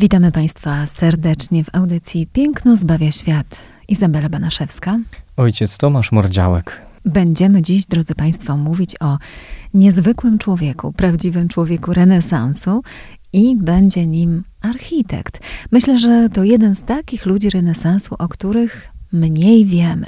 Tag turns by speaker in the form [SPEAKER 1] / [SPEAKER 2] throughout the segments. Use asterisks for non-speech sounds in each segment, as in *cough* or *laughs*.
[SPEAKER 1] Witamy Państwa serdecznie w audycji Piękno zbawia świat. Izabela Banaszewska.
[SPEAKER 2] Ojciec Tomasz Mordziałek.
[SPEAKER 1] Będziemy dziś, drodzy Państwo, mówić o niezwykłym człowieku, prawdziwym człowieku renesansu i będzie nim architekt. Myślę, że to jeden z takich ludzi renesansu, o których mniej wiemy.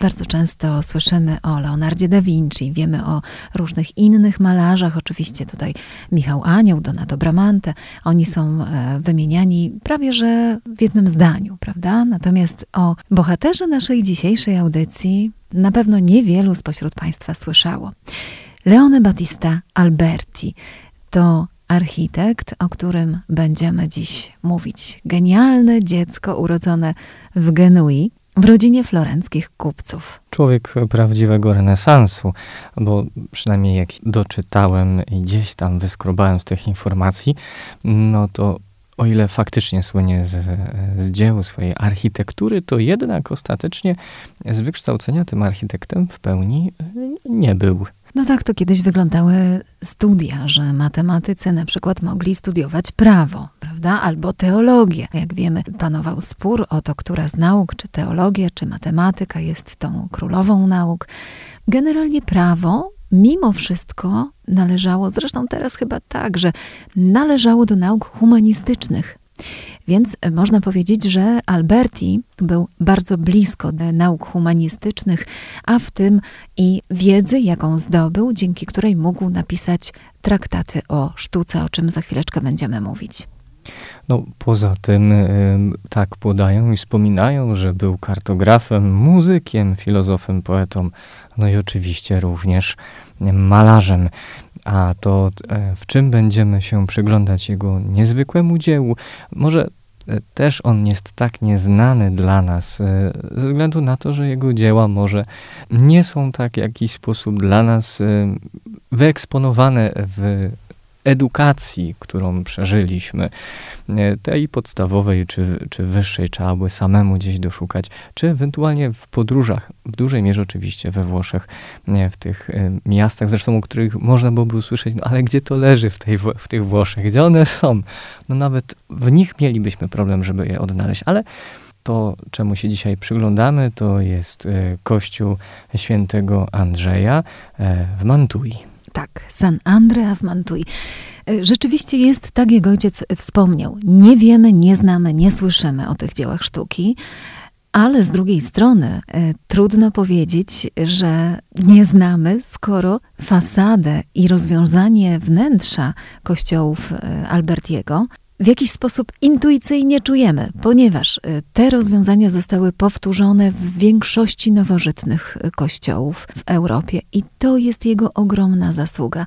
[SPEAKER 1] Bardzo często słyszymy o Leonardzie da Vinci, wiemy o różnych innych malarzach, oczywiście tutaj Michał Anioł, Donato Bramante, oni są e, wymieniani prawie że w jednym zdaniu, prawda? Natomiast o bohaterze naszej dzisiejszej audycji na pewno niewielu spośród Państwa słyszało. Leone Battista Alberti to architekt, o którym będziemy dziś mówić. Genialne dziecko urodzone w Genui, w rodzinie florenckich kupców.
[SPEAKER 2] Człowiek prawdziwego renesansu, bo przynajmniej jak doczytałem i gdzieś tam wyskrobałem z tych informacji, no to o ile faktycznie słynie z, z dzieł swojej architektury, to jednak ostatecznie z wykształcenia tym architektem w pełni nie był.
[SPEAKER 1] No tak to kiedyś wyglądały studia, że matematycy na przykład mogli studiować prawo, prawda? Albo teologię. Jak wiemy, panował spór o to, która z nauk, czy teologia, czy matematyka jest tą królową nauk. Generalnie prawo mimo wszystko należało, zresztą teraz chyba tak, że należało do nauk humanistycznych. Więc można powiedzieć, że Alberti był bardzo blisko nauk humanistycznych, a w tym i wiedzy, jaką zdobył, dzięki której mógł napisać traktaty o sztuce, o czym za chwileczkę będziemy mówić.
[SPEAKER 2] No, poza tym tak podają i wspominają, że był kartografem, muzykiem, filozofem, poetą, no i oczywiście również malarzem. A to e, w czym będziemy się przyglądać jego niezwykłemu dziełu? Może e, też on jest tak nieznany dla nas, e, ze względu na to, że jego dzieła może nie są tak w jakiś sposób dla nas wyeksponowane w edukacji, którą przeżyliśmy, tej podstawowej czy, czy wyższej, trzeba by samemu gdzieś doszukać, czy ewentualnie w podróżach, w dużej mierze oczywiście we Włoszech, w tych miastach, zresztą o których można byłoby usłyszeć, no ale gdzie to leży w, tej, w tych Włoszech, gdzie one są? No nawet w nich mielibyśmy problem, żeby je odnaleźć, ale to, czemu się dzisiaj przyglądamy, to jest e, kościół świętego Andrzeja e, w Mantui.
[SPEAKER 1] Tak, San Andrea w Mantui. E, rzeczywiście jest, tak jak ojciec wspomniał, nie wiemy, nie znamy, nie słyszymy o tych dziełach sztuki, ale z drugiej strony e, trudno powiedzieć, że nie znamy, skoro fasadę i rozwiązanie wnętrza kościołów e, Albertiego w jakiś sposób intuicyjnie czujemy, ponieważ te rozwiązania zostały powtórzone w większości nowożytnych kościołów w Europie i to jest jego ogromna zasługa.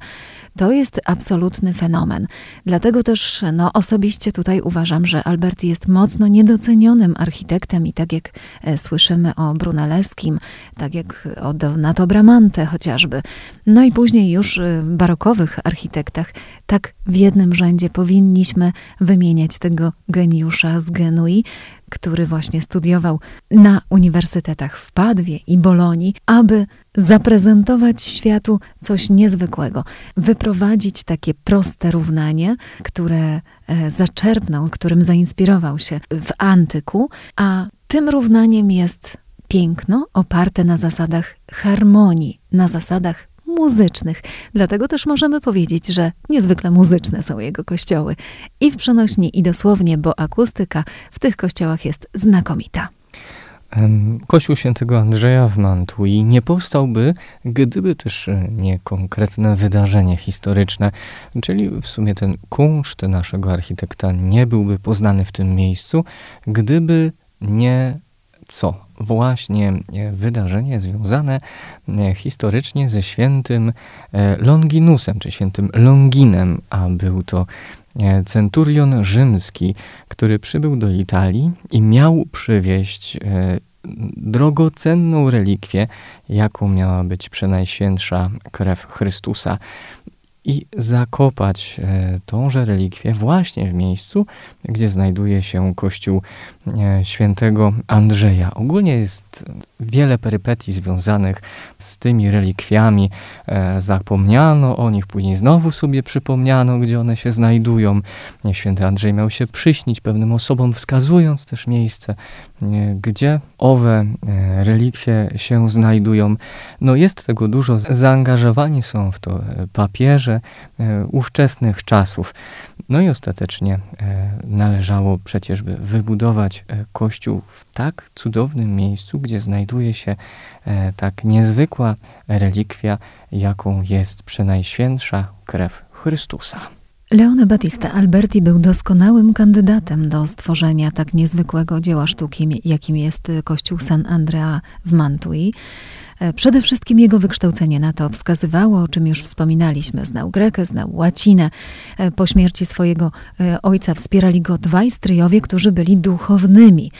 [SPEAKER 1] To jest absolutny fenomen. Dlatego też no, osobiście tutaj uważam, że Alberti jest mocno niedocenionym architektem i tak jak e, słyszymy o Brunelleskim, tak jak o Donato Bramante chociażby, no i później już e, barokowych architektach, tak w jednym rzędzie powinniśmy wymieniać tego geniusza z Genui, który właśnie studiował na uniwersytetach w Padwie i Bolonii, aby zaprezentować światu coś niezwykłego, wyprowadzić takie proste równanie, które e, zaczerpnął, którym zainspirował się w antyku, a tym równaniem jest piękno oparte na zasadach harmonii, na zasadach muzycznych. Dlatego też możemy powiedzieć, że niezwykle muzyczne są jego kościoły. I w przenośni, i dosłownie, bo akustyka w tych kościołach jest znakomita.
[SPEAKER 2] Kościół świętego Andrzeja w Mantui nie powstałby, gdyby też e, nie konkretne wydarzenie historyczne, czyli w sumie ten kunszt naszego architekta nie byłby poznany w tym miejscu, gdyby nie co? Właśnie wydarzenie związane historycznie ze świętym Longinusem, czy świętym Longinem, a był to centurion rzymski, który przybył do Italii i miał przywieźć drogocenną relikwię, jaką miała być przenajświętsza krew Chrystusa i zakopać e, tąże relikwię właśnie w miejscu, gdzie znajduje się kościół e, świętego Andrzeja. Ogólnie jest wiele perypetii związanych z tymi relikwiami. E, zapomniano o nich, później znowu sobie przypomniano, gdzie one się znajdują. Święty Andrzej miał się przyśnić pewnym osobom, wskazując też miejsce, gdzie owe relikwie się znajdują. No jest tego dużo. Zaangażowani są w to papieże ówczesnych czasów. No i ostatecznie e, należało przecież by wybudować e, kościół w tak cudownym miejscu, gdzie znajduje się e, tak niezwykła relikwia, jaką jest przenajświętsza krew Chrystusa.
[SPEAKER 1] Leone Battista Alberti był doskonałym kandydatem do stworzenia tak niezwykłego dzieła sztuki, jakim jest kościół San Andrea w Mantui. E, przede wszystkim jego wykształcenie na to wskazywało, o czym już wspominaliśmy. Znał grekę, znał łacinę. E, po śmierci swojego e, ojca wspierali go dwaj stryjowie, którzy byli duchownymi.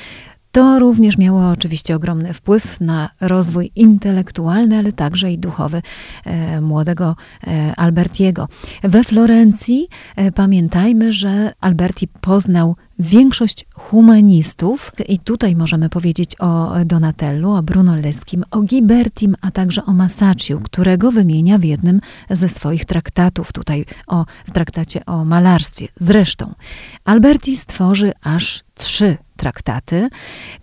[SPEAKER 1] To również miało oczywiście ogromny wpływ na rozwój intelektualny, ale także i duchowy e, młodego e, Albertiego. We Florencji e, pamiętajmy, że Alberti poznał większość humanistów i tutaj możemy powiedzieć o Donatellu, o Brunelleskim, o Ghibertim, a także o Masacciu, którego wymienia w jednym ze swoich traktatów, tutaj o, w traktacie o malarstwie. Zresztą Alberti stworzy aż trzy traktaty,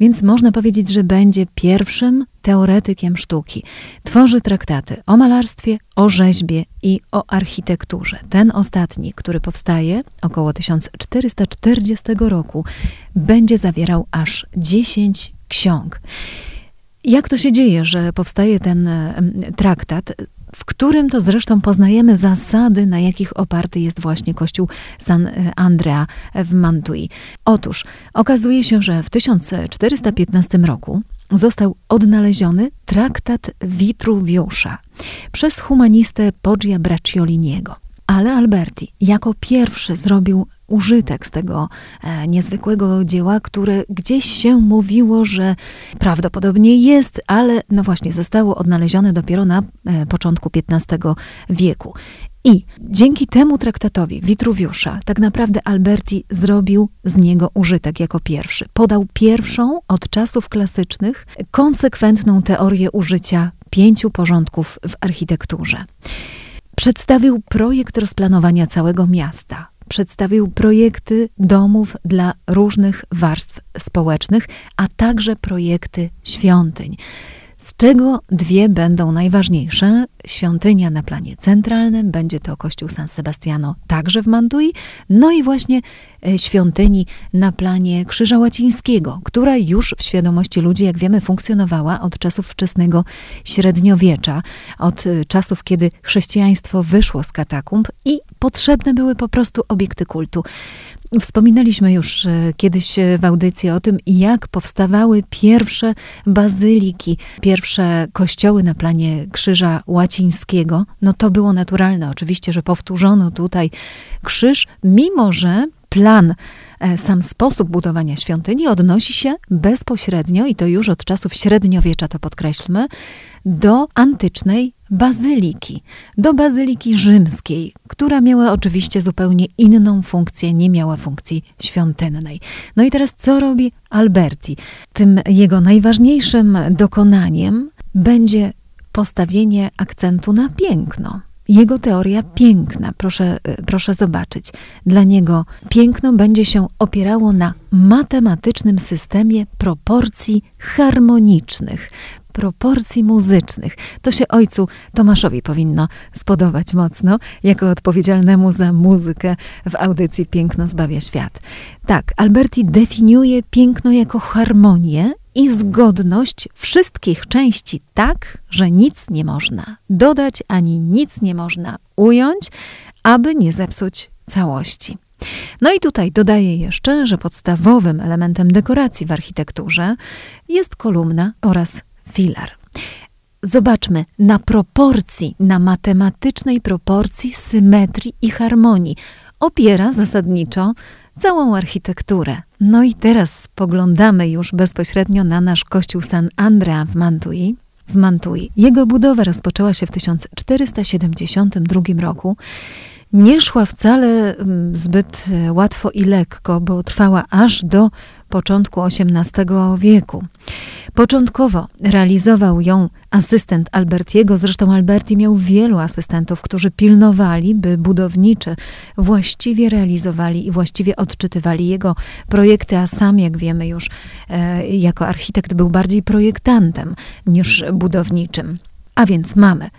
[SPEAKER 1] więc można powiedzieć, że będzie pierwszym teoretykiem sztuki. Tworzy traktaty o malarstwie, o rzeźbie i o architekturze. Ten ostatni, który powstaje około 1440 roku, będzie zawierał aż 10 ksiąg. Jak to się dzieje, że powstaje ten traktat? w którym to zresztą poznajemy zasady, na jakich oparty jest właśnie kościół San Andrea w Mantui. Otóż okazuje się, że w 1415 roku został odnaleziony traktat Vitruviusza przez humanistę Poggia Braccioliniego. Ale Alberti jako pierwszy zrobił użytek z tego e, niezwykłego dzieła, które gdzieś się mówiło, że prawdopodobnie jest, ale no właśnie zostało odnalezione dopiero na e, początku XV wieku. I dzięki temu traktatowi Witruwiusza tak naprawdę Alberti zrobił z niego użytek jako pierwszy. Podał pierwszą od czasów klasycznych konsekwentną teorię użycia pięciu porządków w architekturze. Przedstawił projekt rozplanowania całego miasta, przedstawił projekty domów dla różnych warstw społecznych, a także projekty świątyń z czego dwie będą najważniejsze. Świątynia na planie centralnym, będzie to kościół San Sebastiano także w Mandui, no i właśnie e, świątyni na planie Krzyża Łacińskiego, która już w świadomości ludzi, jak wiemy, funkcjonowała od czasów wczesnego średniowiecza, od e, czasów, kiedy chrześcijaństwo wyszło z katakumb i potrzebne były po prostu obiekty kultu. Wspominaliśmy już e, kiedyś e, w audycji o tym, jak powstawały pierwsze bazyliki, pierwsze kościoły na planie Krzyża Łacińskiego. No to było naturalne, oczywiście, że powtórzono tutaj krzyż, mimo że plan E, sam sposób budowania świątyni odnosi się bezpośrednio, i to już od czasów średniowiecza to podkreślmy, do antycznej bazyliki, do bazyliki rzymskiej, która miała oczywiście zupełnie inną funkcję, nie miała funkcji świątynnej. No i teraz co robi Alberti? Tym jego najważniejszym dokonaniem będzie postawienie akcentu na piękno. Jego teoria piękna, proszę, proszę zobaczyć. Dla niego piękno będzie się opierało na matematycznym systemie proporcji harmonicznych, proporcji muzycznych. To się ojcu Tomaszowi powinno spodobać mocno, jako odpowiedzialnemu za muzykę w audycji Piękno zbawia świat. Tak, Alberti definiuje piękno jako harmonię i zgodność wszystkich części tak, że nic nie można dodać ani nic nie można ująć, aby nie zepsuć całości. No i tutaj dodaję jeszcze, że podstawowym elementem dekoracji w architekturze jest kolumna oraz filar. Zobaczmy na proporcji, na matematycznej proporcji, symetrii i harmonii. Opiera zasadniczo całą architekturę. No i teraz spoglądamy już bezpośrednio na nasz kościół San Andrea w Mantui. W Mantui. Jego budowa rozpoczęła się w 1472 roku nie szła wcale mm, zbyt e, łatwo i lekko, bo trwała aż do początku XVIII wieku. Początkowo realizował ją asystent Albertiego, zresztą Alberti miał wielu asystentów, którzy pilnowali, by budowniczy właściwie realizowali i właściwie odczytywali jego projekty, a sam, jak wiemy już, e, jako architekt był bardziej projektantem niż budowniczym. A więc mamy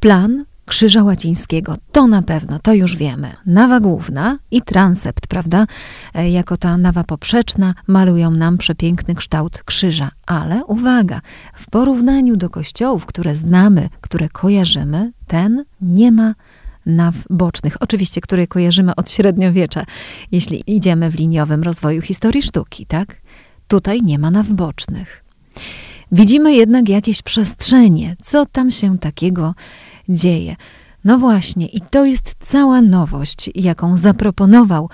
[SPEAKER 1] plan Krzyża Łacińskiego. To na pewno, to już wiemy. Nawa główna i transept, prawda? E, jako ta nawa poprzeczna malują nam przepiękny kształt krzyża. Ale uwaga, w porównaniu do kościołów, które znamy, które kojarzymy, ten nie ma naw bocznych, oczywiście, które kojarzymy od średniowiecza, jeśli idziemy w liniowym rozwoju historii sztuki, tak? Tutaj nie ma naw bocznych. Widzimy jednak jakieś przestrzenie, co tam się takiego dzieje. No właśnie, i to jest cała nowość, jaką zaproponował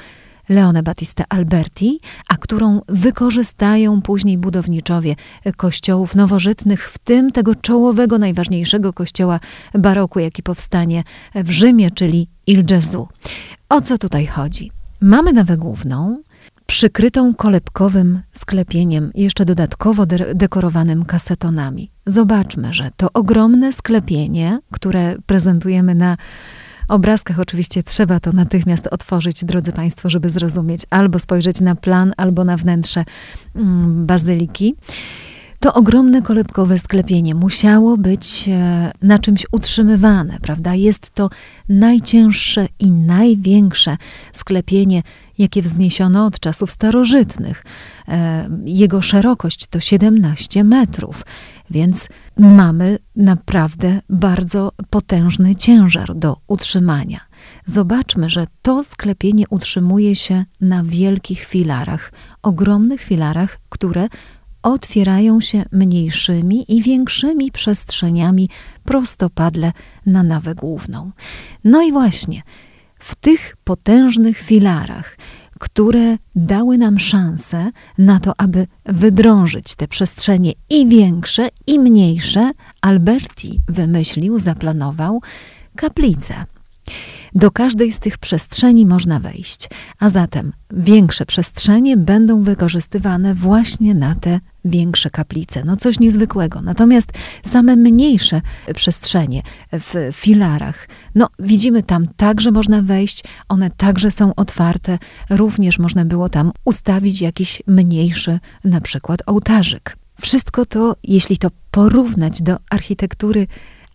[SPEAKER 1] Leone Battista Alberti, a którą wykorzystają później budowniczowie kościołów nowożytnych, w tym tego czołowego, najważniejszego kościoła baroku, jaki powstanie w Rzymie, czyli Il Gesù. O co tutaj chodzi? Mamy nawę główną, przykrytą kolebkowym sklepieniem jeszcze dodatkowo de dekorowanym kasetonami. Zobaczmy, że to ogromne sklepienie, które prezentujemy na obrazkach, oczywiście trzeba to natychmiast otworzyć, drodzy Państwo, żeby zrozumieć, albo spojrzeć na plan, albo na wnętrze mm, bazyliki. To ogromne kolebkowe sklepienie musiało być e, na czymś utrzymywane, prawda? Jest to najcięższe i największe sklepienie jakie wzniesiono od czasów starożytnych. E, jego szerokość to 17 metrów, więc mamy naprawdę bardzo potężny ciężar do utrzymania. Zobaczmy, że to sklepienie utrzymuje się na wielkich filarach, ogromnych filarach, które otwierają się mniejszymi i większymi przestrzeniami prostopadle na nawę główną. No i właśnie, w tych potężnych filarach, które dały nam szansę na to, aby wydrążyć te przestrzenie i większe, i mniejsze, Alberti wymyślił, zaplanował kaplicę. Do każdej z tych przestrzeni można wejść, a zatem większe przestrzenie będą wykorzystywane właśnie na te większe kaplice. No coś niezwykłego. Natomiast same mniejsze przestrzenie w filarach, no widzimy tam także można wejść, one także są otwarte. Również można było tam ustawić jakiś mniejszy na przykład ołtarzyk. Wszystko to, jeśli to porównać do architektury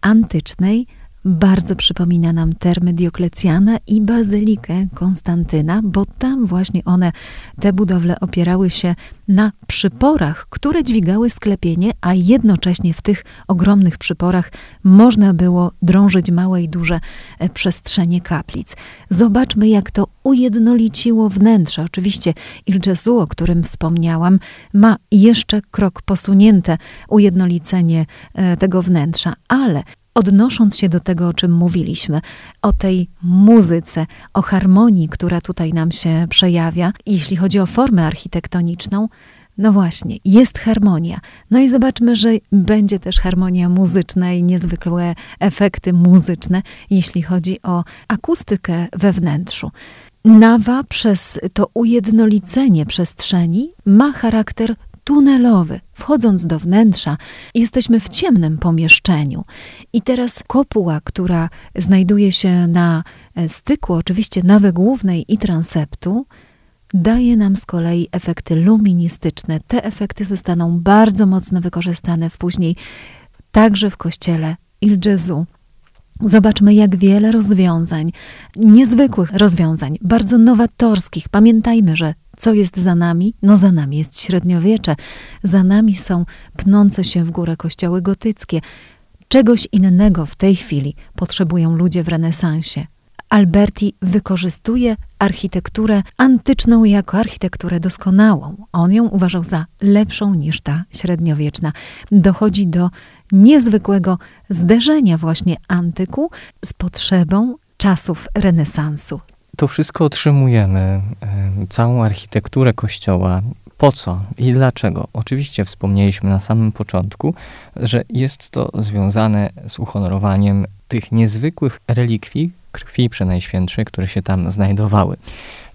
[SPEAKER 1] antycznej, bardzo przypomina nam termy Dioklecjana i bazylikę Konstantyna, bo tam właśnie one, te budowle opierały się na przyporach, które dźwigały sklepienie, a jednocześnie w tych ogromnych przyporach można było drążyć małe i duże e, przestrzenie kaplic. Zobaczmy, jak to ujednoliciło wnętrze. Oczywiście Il Gesù, o którym wspomniałam, ma jeszcze krok posunięte ujednolicenie e, tego wnętrza, ale odnosząc się do tego, o czym mówiliśmy, o tej muzyce, o harmonii, która tutaj nam się przejawia, jeśli chodzi o formę architektoniczną, no właśnie, jest harmonia. No i zobaczmy, że będzie też harmonia muzyczna i niezwykłe efekty muzyczne, jeśli chodzi o akustykę we wnętrzu. Nawa przez to ujednolicenie przestrzeni ma charakter tunelowy. Wchodząc do wnętrza, jesteśmy w ciemnym pomieszczeniu. I teraz kopuła, która znajduje się na e, styku, oczywiście nawy głównej i transeptu, daje nam z kolei efekty luministyczne. Te efekty zostaną bardzo mocno wykorzystane w później także w kościele Il Gesù. Zobaczmy, jak wiele rozwiązań, niezwykłych rozwiązań, bardzo nowatorskich. Pamiętajmy, że co jest za nami? No za nami jest średniowiecze, za nami są pnące się w górę kościoły gotyckie. Czegoś innego w tej chwili potrzebują ludzie w renesansie. Alberti wykorzystuje architekturę antyczną jako architekturę doskonałą. On ją uważał za lepszą niż ta średniowieczna. Dochodzi do niezwykłego zderzenia właśnie antyku z potrzebą czasów renesansu.
[SPEAKER 2] To wszystko otrzymujemy, całą architekturę kościoła. Po co i dlaczego? Oczywiście wspomnieliśmy na samym początku, że jest to związane z uhonorowaniem tych niezwykłych relikwii, krwi przenajświętszej, które się tam znajdowały.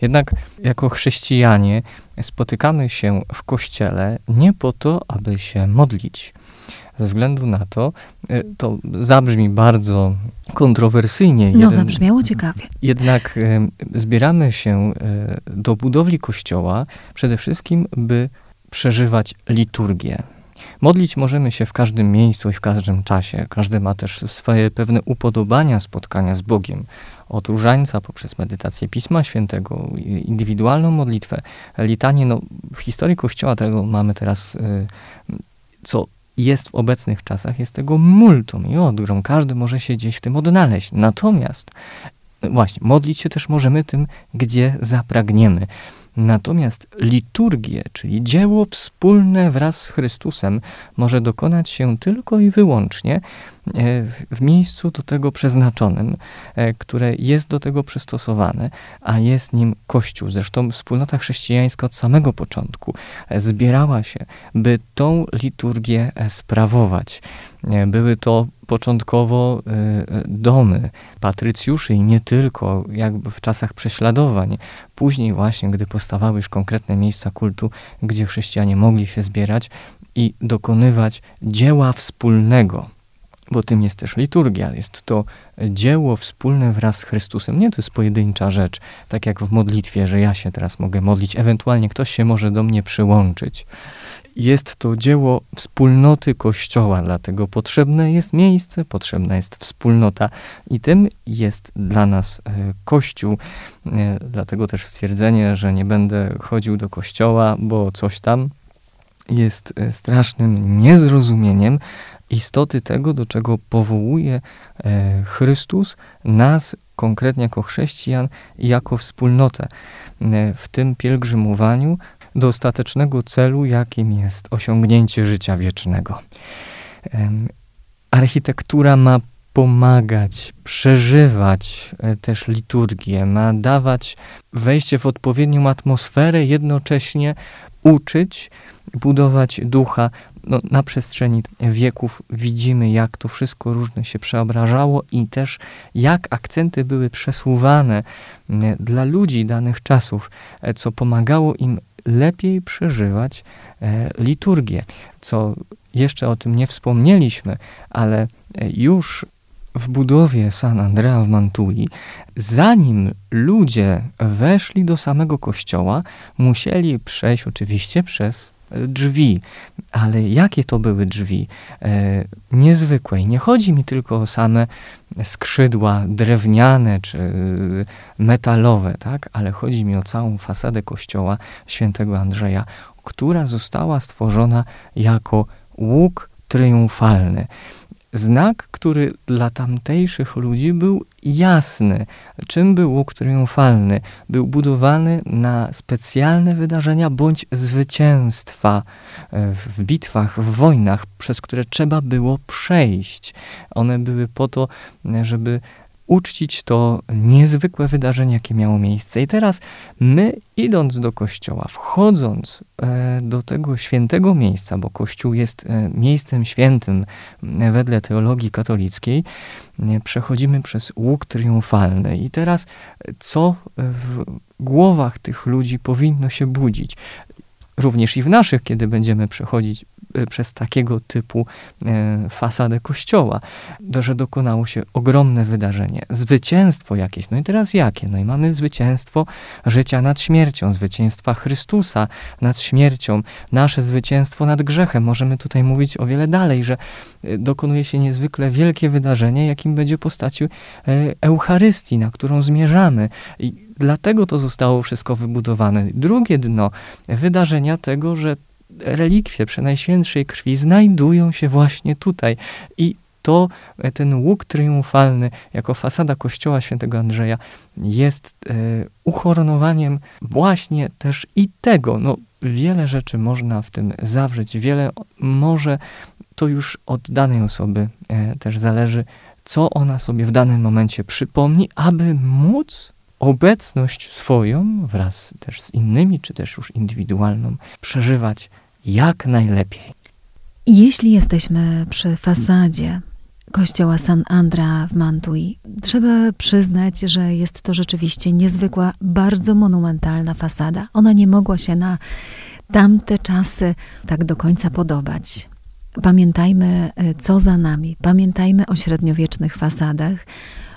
[SPEAKER 2] Jednak jako chrześcijanie spotykamy się w kościele nie po to, aby się modlić. Ze względu na to, e, to zabrzmi bardzo kontrowersyjnie.
[SPEAKER 1] No, zabrzmiało ciekawie.
[SPEAKER 2] Jednak zbieramy się e, do budowli kościoła przede wszystkim, by przeżywać liturgię. Modlić możemy się w każdym miejscu i w każdym czasie. Każdy ma też swoje pewne upodobania spotkania z Bogiem. Od różańca poprzez medytację Pisma Świętego, indywidualną modlitwę, litanie. No, w historii Kościoła tego mamy teraz, y, co jest w obecnych czasach, jest tego multum i odgrom. Każdy może się gdzieś w tym odnaleźć. Natomiast właśnie, modlić się też możemy tym, gdzie zapragniemy. Natomiast liturgię, czyli dzieło wspólne wraz z Chrystusem, może dokonać się tylko i wyłącznie e, w miejscu do tego przeznaczonym, e, które jest do tego przystosowane, a jest nim Kościół. Zresztą wspólnota chrześcijańska od samego początku e, zbierała się, by tą liturgię sprawować. Były to początkowo y, y, domy patrycjuszy i nie tylko, jakby w czasach prześladowań. Później właśnie, gdy powstawały już konkretne miejsca kultu, gdzie chrześcijanie mogli się zbierać i dokonywać dzieła wspólnego, bo tym jest też liturgia. Jest to dzieło wspólne wraz z Chrystusem. Nie to jest pojedyncza rzecz, tak jak w modlitwie, że ja się teraz mogę modlić, ewentualnie ktoś się może do mnie przyłączyć. Jest to dzieło wspólnoty Kościoła, dlatego potrzebne jest miejsce, potrzebna jest wspólnota i tym jest dla nas e, Kościół. E, dlatego też stwierdzenie, że nie będę chodził do Kościoła, bo coś tam jest e, strasznym niezrozumieniem istoty tego, do czego powołuje Chrystus nas konkretnie jako chrześcijan jako wspólnotę. W tym pielgrzymowaniu do ostatecznego celu, jakim jest osiągnięcie życia wiecznego. Architektura ma pomagać, przeżywać e, też liturgię, ma dawać wejście w odpowiednią atmosferę, jednocześnie uczyć, budować ducha. No, na przestrzeni wieków widzimy, jak to wszystko różne się przeobrażało i też jak akcenty były przesuwane dla ludzi danych czasów, e, co pomagało im lepiej przeżywać e, liturgię. Co jeszcze o tym nie wspomnieliśmy, ale e, już w budowie San Andrea w Mantui, zanim ludzie weszli do samego kościoła, musieli przejść oczywiście przez drzwi. Ale jakie to były drzwi? E, niezwykłe. I nie chodzi mi tylko o same skrzydła drewniane czy metalowe, tak? ale chodzi mi o całą fasadę kościoła świętego Andrzeja, która została stworzona jako łuk triumfalny. Znak, który dla tamtejszych ludzi był jasny. Czym był łuk triumfalny? Był budowany na specjalne wydarzenia bądź zwycięstwa e, w bitwach, w wojnach, przez które trzeba było przejść. One były po to, żeby uczcić to niezwykłe wydarzenie, jakie miało miejsce. I teraz my, idąc do kościoła, wchodząc e, do tego świętego miejsca, bo kościół jest e, miejscem świętym e, wedle teologii katolickiej, przechodzimy przez łuk triumfalny. I teraz co w głowach tych ludzi powinno się budzić? Również i w naszych, kiedy będziemy przechodzić E, przez takiego typu e, fasadę kościoła, że dokonało się ogromne wydarzenie, zwycięstwo jakieś. No i teraz jakie? No i mamy zwycięstwo życia nad śmiercią, zwycięstwa Chrystusa nad śmiercią, nasze zwycięstwo nad grzechem. Możemy tutaj mówić o wiele dalej, że e, dokonuje się niezwykle wielkie wydarzenie, jakim będzie postacią Eucharystii, na którą zmierzamy. I Dlatego to zostało wszystko wybudowane. Drugie dno wydarzenia tego, że relikwie przenajświętszej krwi znajdują się właśnie tutaj. I to e, ten łuk triumfalny jako fasada kościoła świętego Andrzeja jest e, uchoronowaniem właśnie też i tego. No, wiele rzeczy można w tym zawrzeć, wiele może to już od danej osoby e, też zależy, co ona sobie w danym momencie przypomni, aby móc obecność swoją wraz też z innymi, czy też już indywidualną, przeżywać jak najlepiej.
[SPEAKER 1] Jeśli jesteśmy przy fasadzie kościoła San Andra w Mantui, trzeba przyznać, że jest to rzeczywiście niezwykła, bardzo monumentalna fasada. Ona nie mogła się na tamte czasy tak do końca podobać. Pamiętajmy, e, co za nami. Pamiętajmy o średniowiecznych fasadach,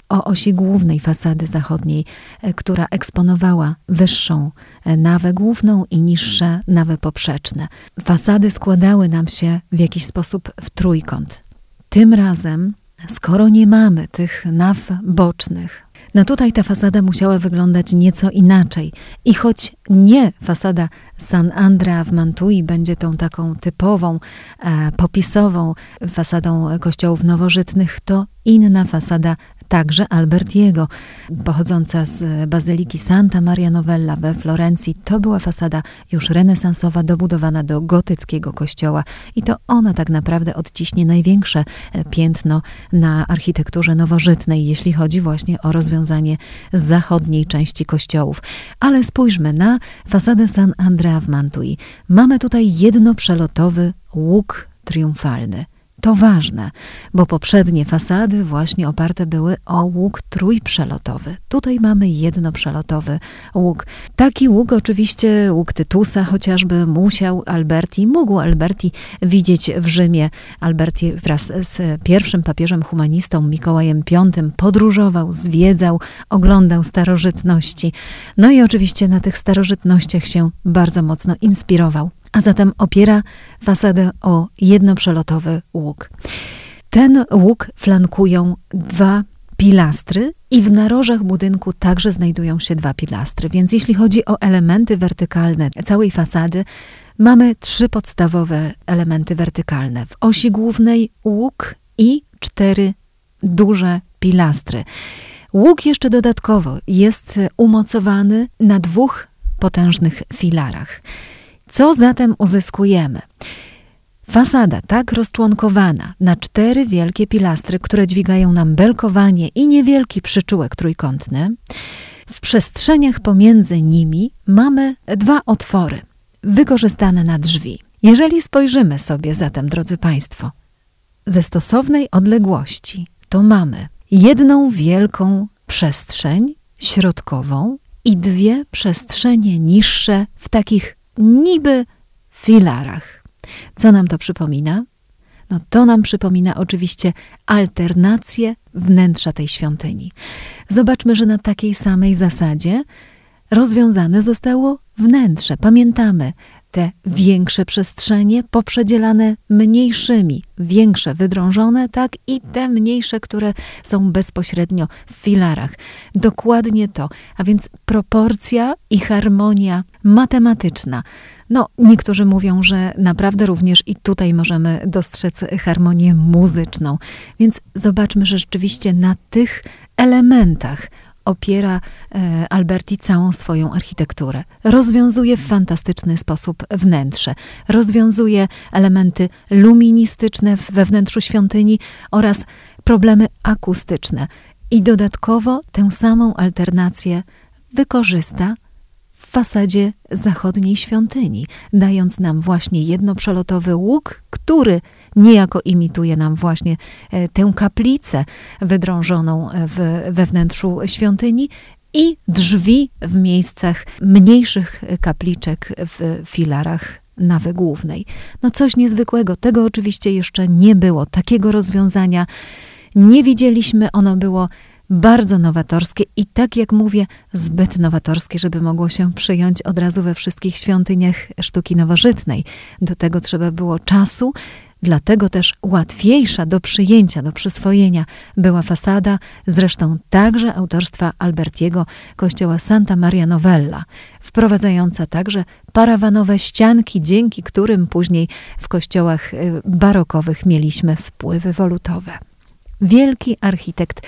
[SPEAKER 1] o osi głównej fasady zachodniej, e, która eksponowała wyższą e, nawę główną i niższe nawy poprzeczne. Fasady składały nam się w jakiś sposób w trójkąt. Tym razem, skoro nie mamy tych naw bocznych, no tutaj ta fasada musiała wyglądać nieco inaczej. I choć nie fasada San Andrea w Mantui będzie tą taką typową, e, popisową fasadą kościołów nowożytnych, to inna fasada także Albertiego, pochodząca z Bazyliki Santa Maria Novella we Florencji. To była fasada już renesansowa, dobudowana do gotyckiego kościoła i to ona tak naprawdę odciśnie największe e, piętno na architekturze nowożytnej, jeśli chodzi właśnie o rozwiązanie zachodniej części kościołów. Ale spójrzmy na fasadę San Andrea w Mantui. Mamy tutaj jednoprzelotowy łuk triumfalny. To ważne, bo poprzednie fasady właśnie oparte były o łuk trójprzelotowy. Tutaj mamy jednoprzelotowy łuk. Taki łuk, oczywiście łuk Tytusa chociażby, musiał Alberti, mógł Alberti widzieć w Rzymie. Alberti wraz z pierwszym papieżem humanistą Mikołajem V podróżował, zwiedzał, oglądał starożytności. No i oczywiście na tych starożytnościach się bardzo mocno inspirował a zatem opiera fasadę o jednoprzelotowy łuk. Ten łuk flankują dwa pilastry i w narożach budynku także znajdują się dwa pilastry. Więc jeśli chodzi o elementy wertykalne całej fasady, mamy trzy podstawowe elementy wertykalne. W osi głównej łuk i cztery duże pilastry. Łuk jeszcze dodatkowo jest umocowany na dwóch potężnych filarach. Co zatem uzyskujemy? Fasada tak rozczłonkowana na cztery wielkie pilastry, które dźwigają nam belkowanie i niewielki przyczółek trójkątny, w przestrzeniach pomiędzy nimi mamy dwa otwory wykorzystane na drzwi. Jeżeli spojrzymy sobie zatem, drodzy Państwo, ze stosownej odległości, to mamy jedną wielką przestrzeń środkową i dwie przestrzenie niższe w takich niby filarach. Co nam to przypomina? No to nam przypomina oczywiście alternację wnętrza tej świątyni. Zobaczmy, że na takiej samej zasadzie rozwiązane zostało wnętrze. Pamiętamy, te większe przestrzenie poprzedzielane mniejszymi, większe wydrążone, tak i te mniejsze, które są bezpośrednio w filarach. Dokładnie to, a więc proporcja i harmonia matematyczna. No, niektórzy mówią, że naprawdę również i tutaj możemy dostrzec harmonię muzyczną. Więc zobaczmy, że rzeczywiście na tych elementach opiera e, Alberti całą swoją architekturę. Rozwiązuje w fantastyczny sposób wnętrze, rozwiązuje elementy luministyczne we wnętrzu świątyni oraz problemy akustyczne. I dodatkowo tę samą alternację wykorzysta fasadzie zachodniej świątyni, dając nam właśnie jednoprzelotowy łuk, który niejako imituje nam właśnie e, tę kaplicę wydrążoną w, we wnętrzu świątyni i drzwi w miejscach mniejszych kapliczek w filarach nawy głównej. No coś niezwykłego, tego oczywiście jeszcze nie było, takiego rozwiązania nie widzieliśmy, ono było bardzo nowatorskie i tak jak mówię, zbyt nowatorskie, żeby mogło się przyjąć od razu we wszystkich świątyniach sztuki nowożytnej. Do tego trzeba było czasu, Dlatego też łatwiejsza do przyjęcia, do przyswojenia była fasada, zresztą także autorstwa Albertiego kościoła Santa Maria Novella, wprowadzająca także parawanowe ścianki, dzięki którym później w kościołach y, barokowych mieliśmy spływy walutowe. Wielki architekt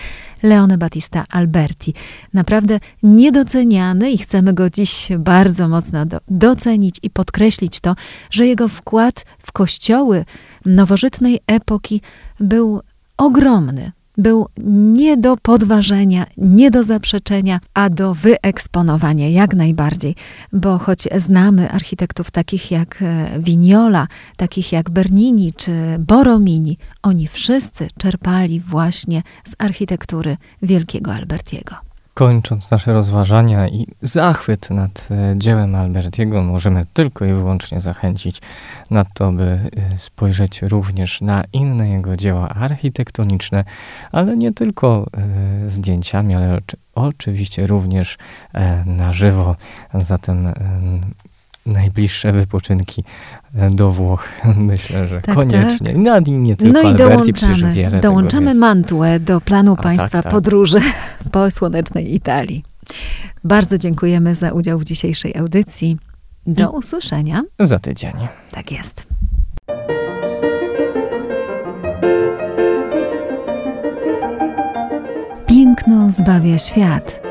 [SPEAKER 1] Leone Battista Alberti. Naprawdę niedoceniany i chcemy go dziś bardzo mocno do, docenić i podkreślić to, że jego wkład w kościoły nowożytnej epoki był ogromny był nie do podważenia, nie do zaprzeczenia, a do wyeksponowania jak najbardziej, bo choć znamy architektów takich jak e, Vignola, takich jak Bernini czy Boromini, oni wszyscy czerpali właśnie z architektury wielkiego Albertiego.
[SPEAKER 2] Kończąc nasze rozważania i zachwyt nad e, dziełem Albertiego, możemy tylko i wyłącznie zachęcić na to, by e, spojrzeć również na inne jego dzieła architektoniczne, ale nie tylko e, zdjęciami, ale oczywiście również na żywo. Zatem najbliższe wypoczynki e, do Włoch. *laughs* Myślę, że tak, koniecznie. Tak.
[SPEAKER 1] No,
[SPEAKER 2] i nie tylko
[SPEAKER 1] no i dołączamy, dołączamy Mantuę do planu A, tak, państwa tak, tak. podróży *laughs* po słonecznej Italii. Bardzo dziękujemy za udział w dzisiejszej audycji. Do I usłyszenia.
[SPEAKER 2] Za tydzień.
[SPEAKER 1] Tak jest. Piękno zbawia świat.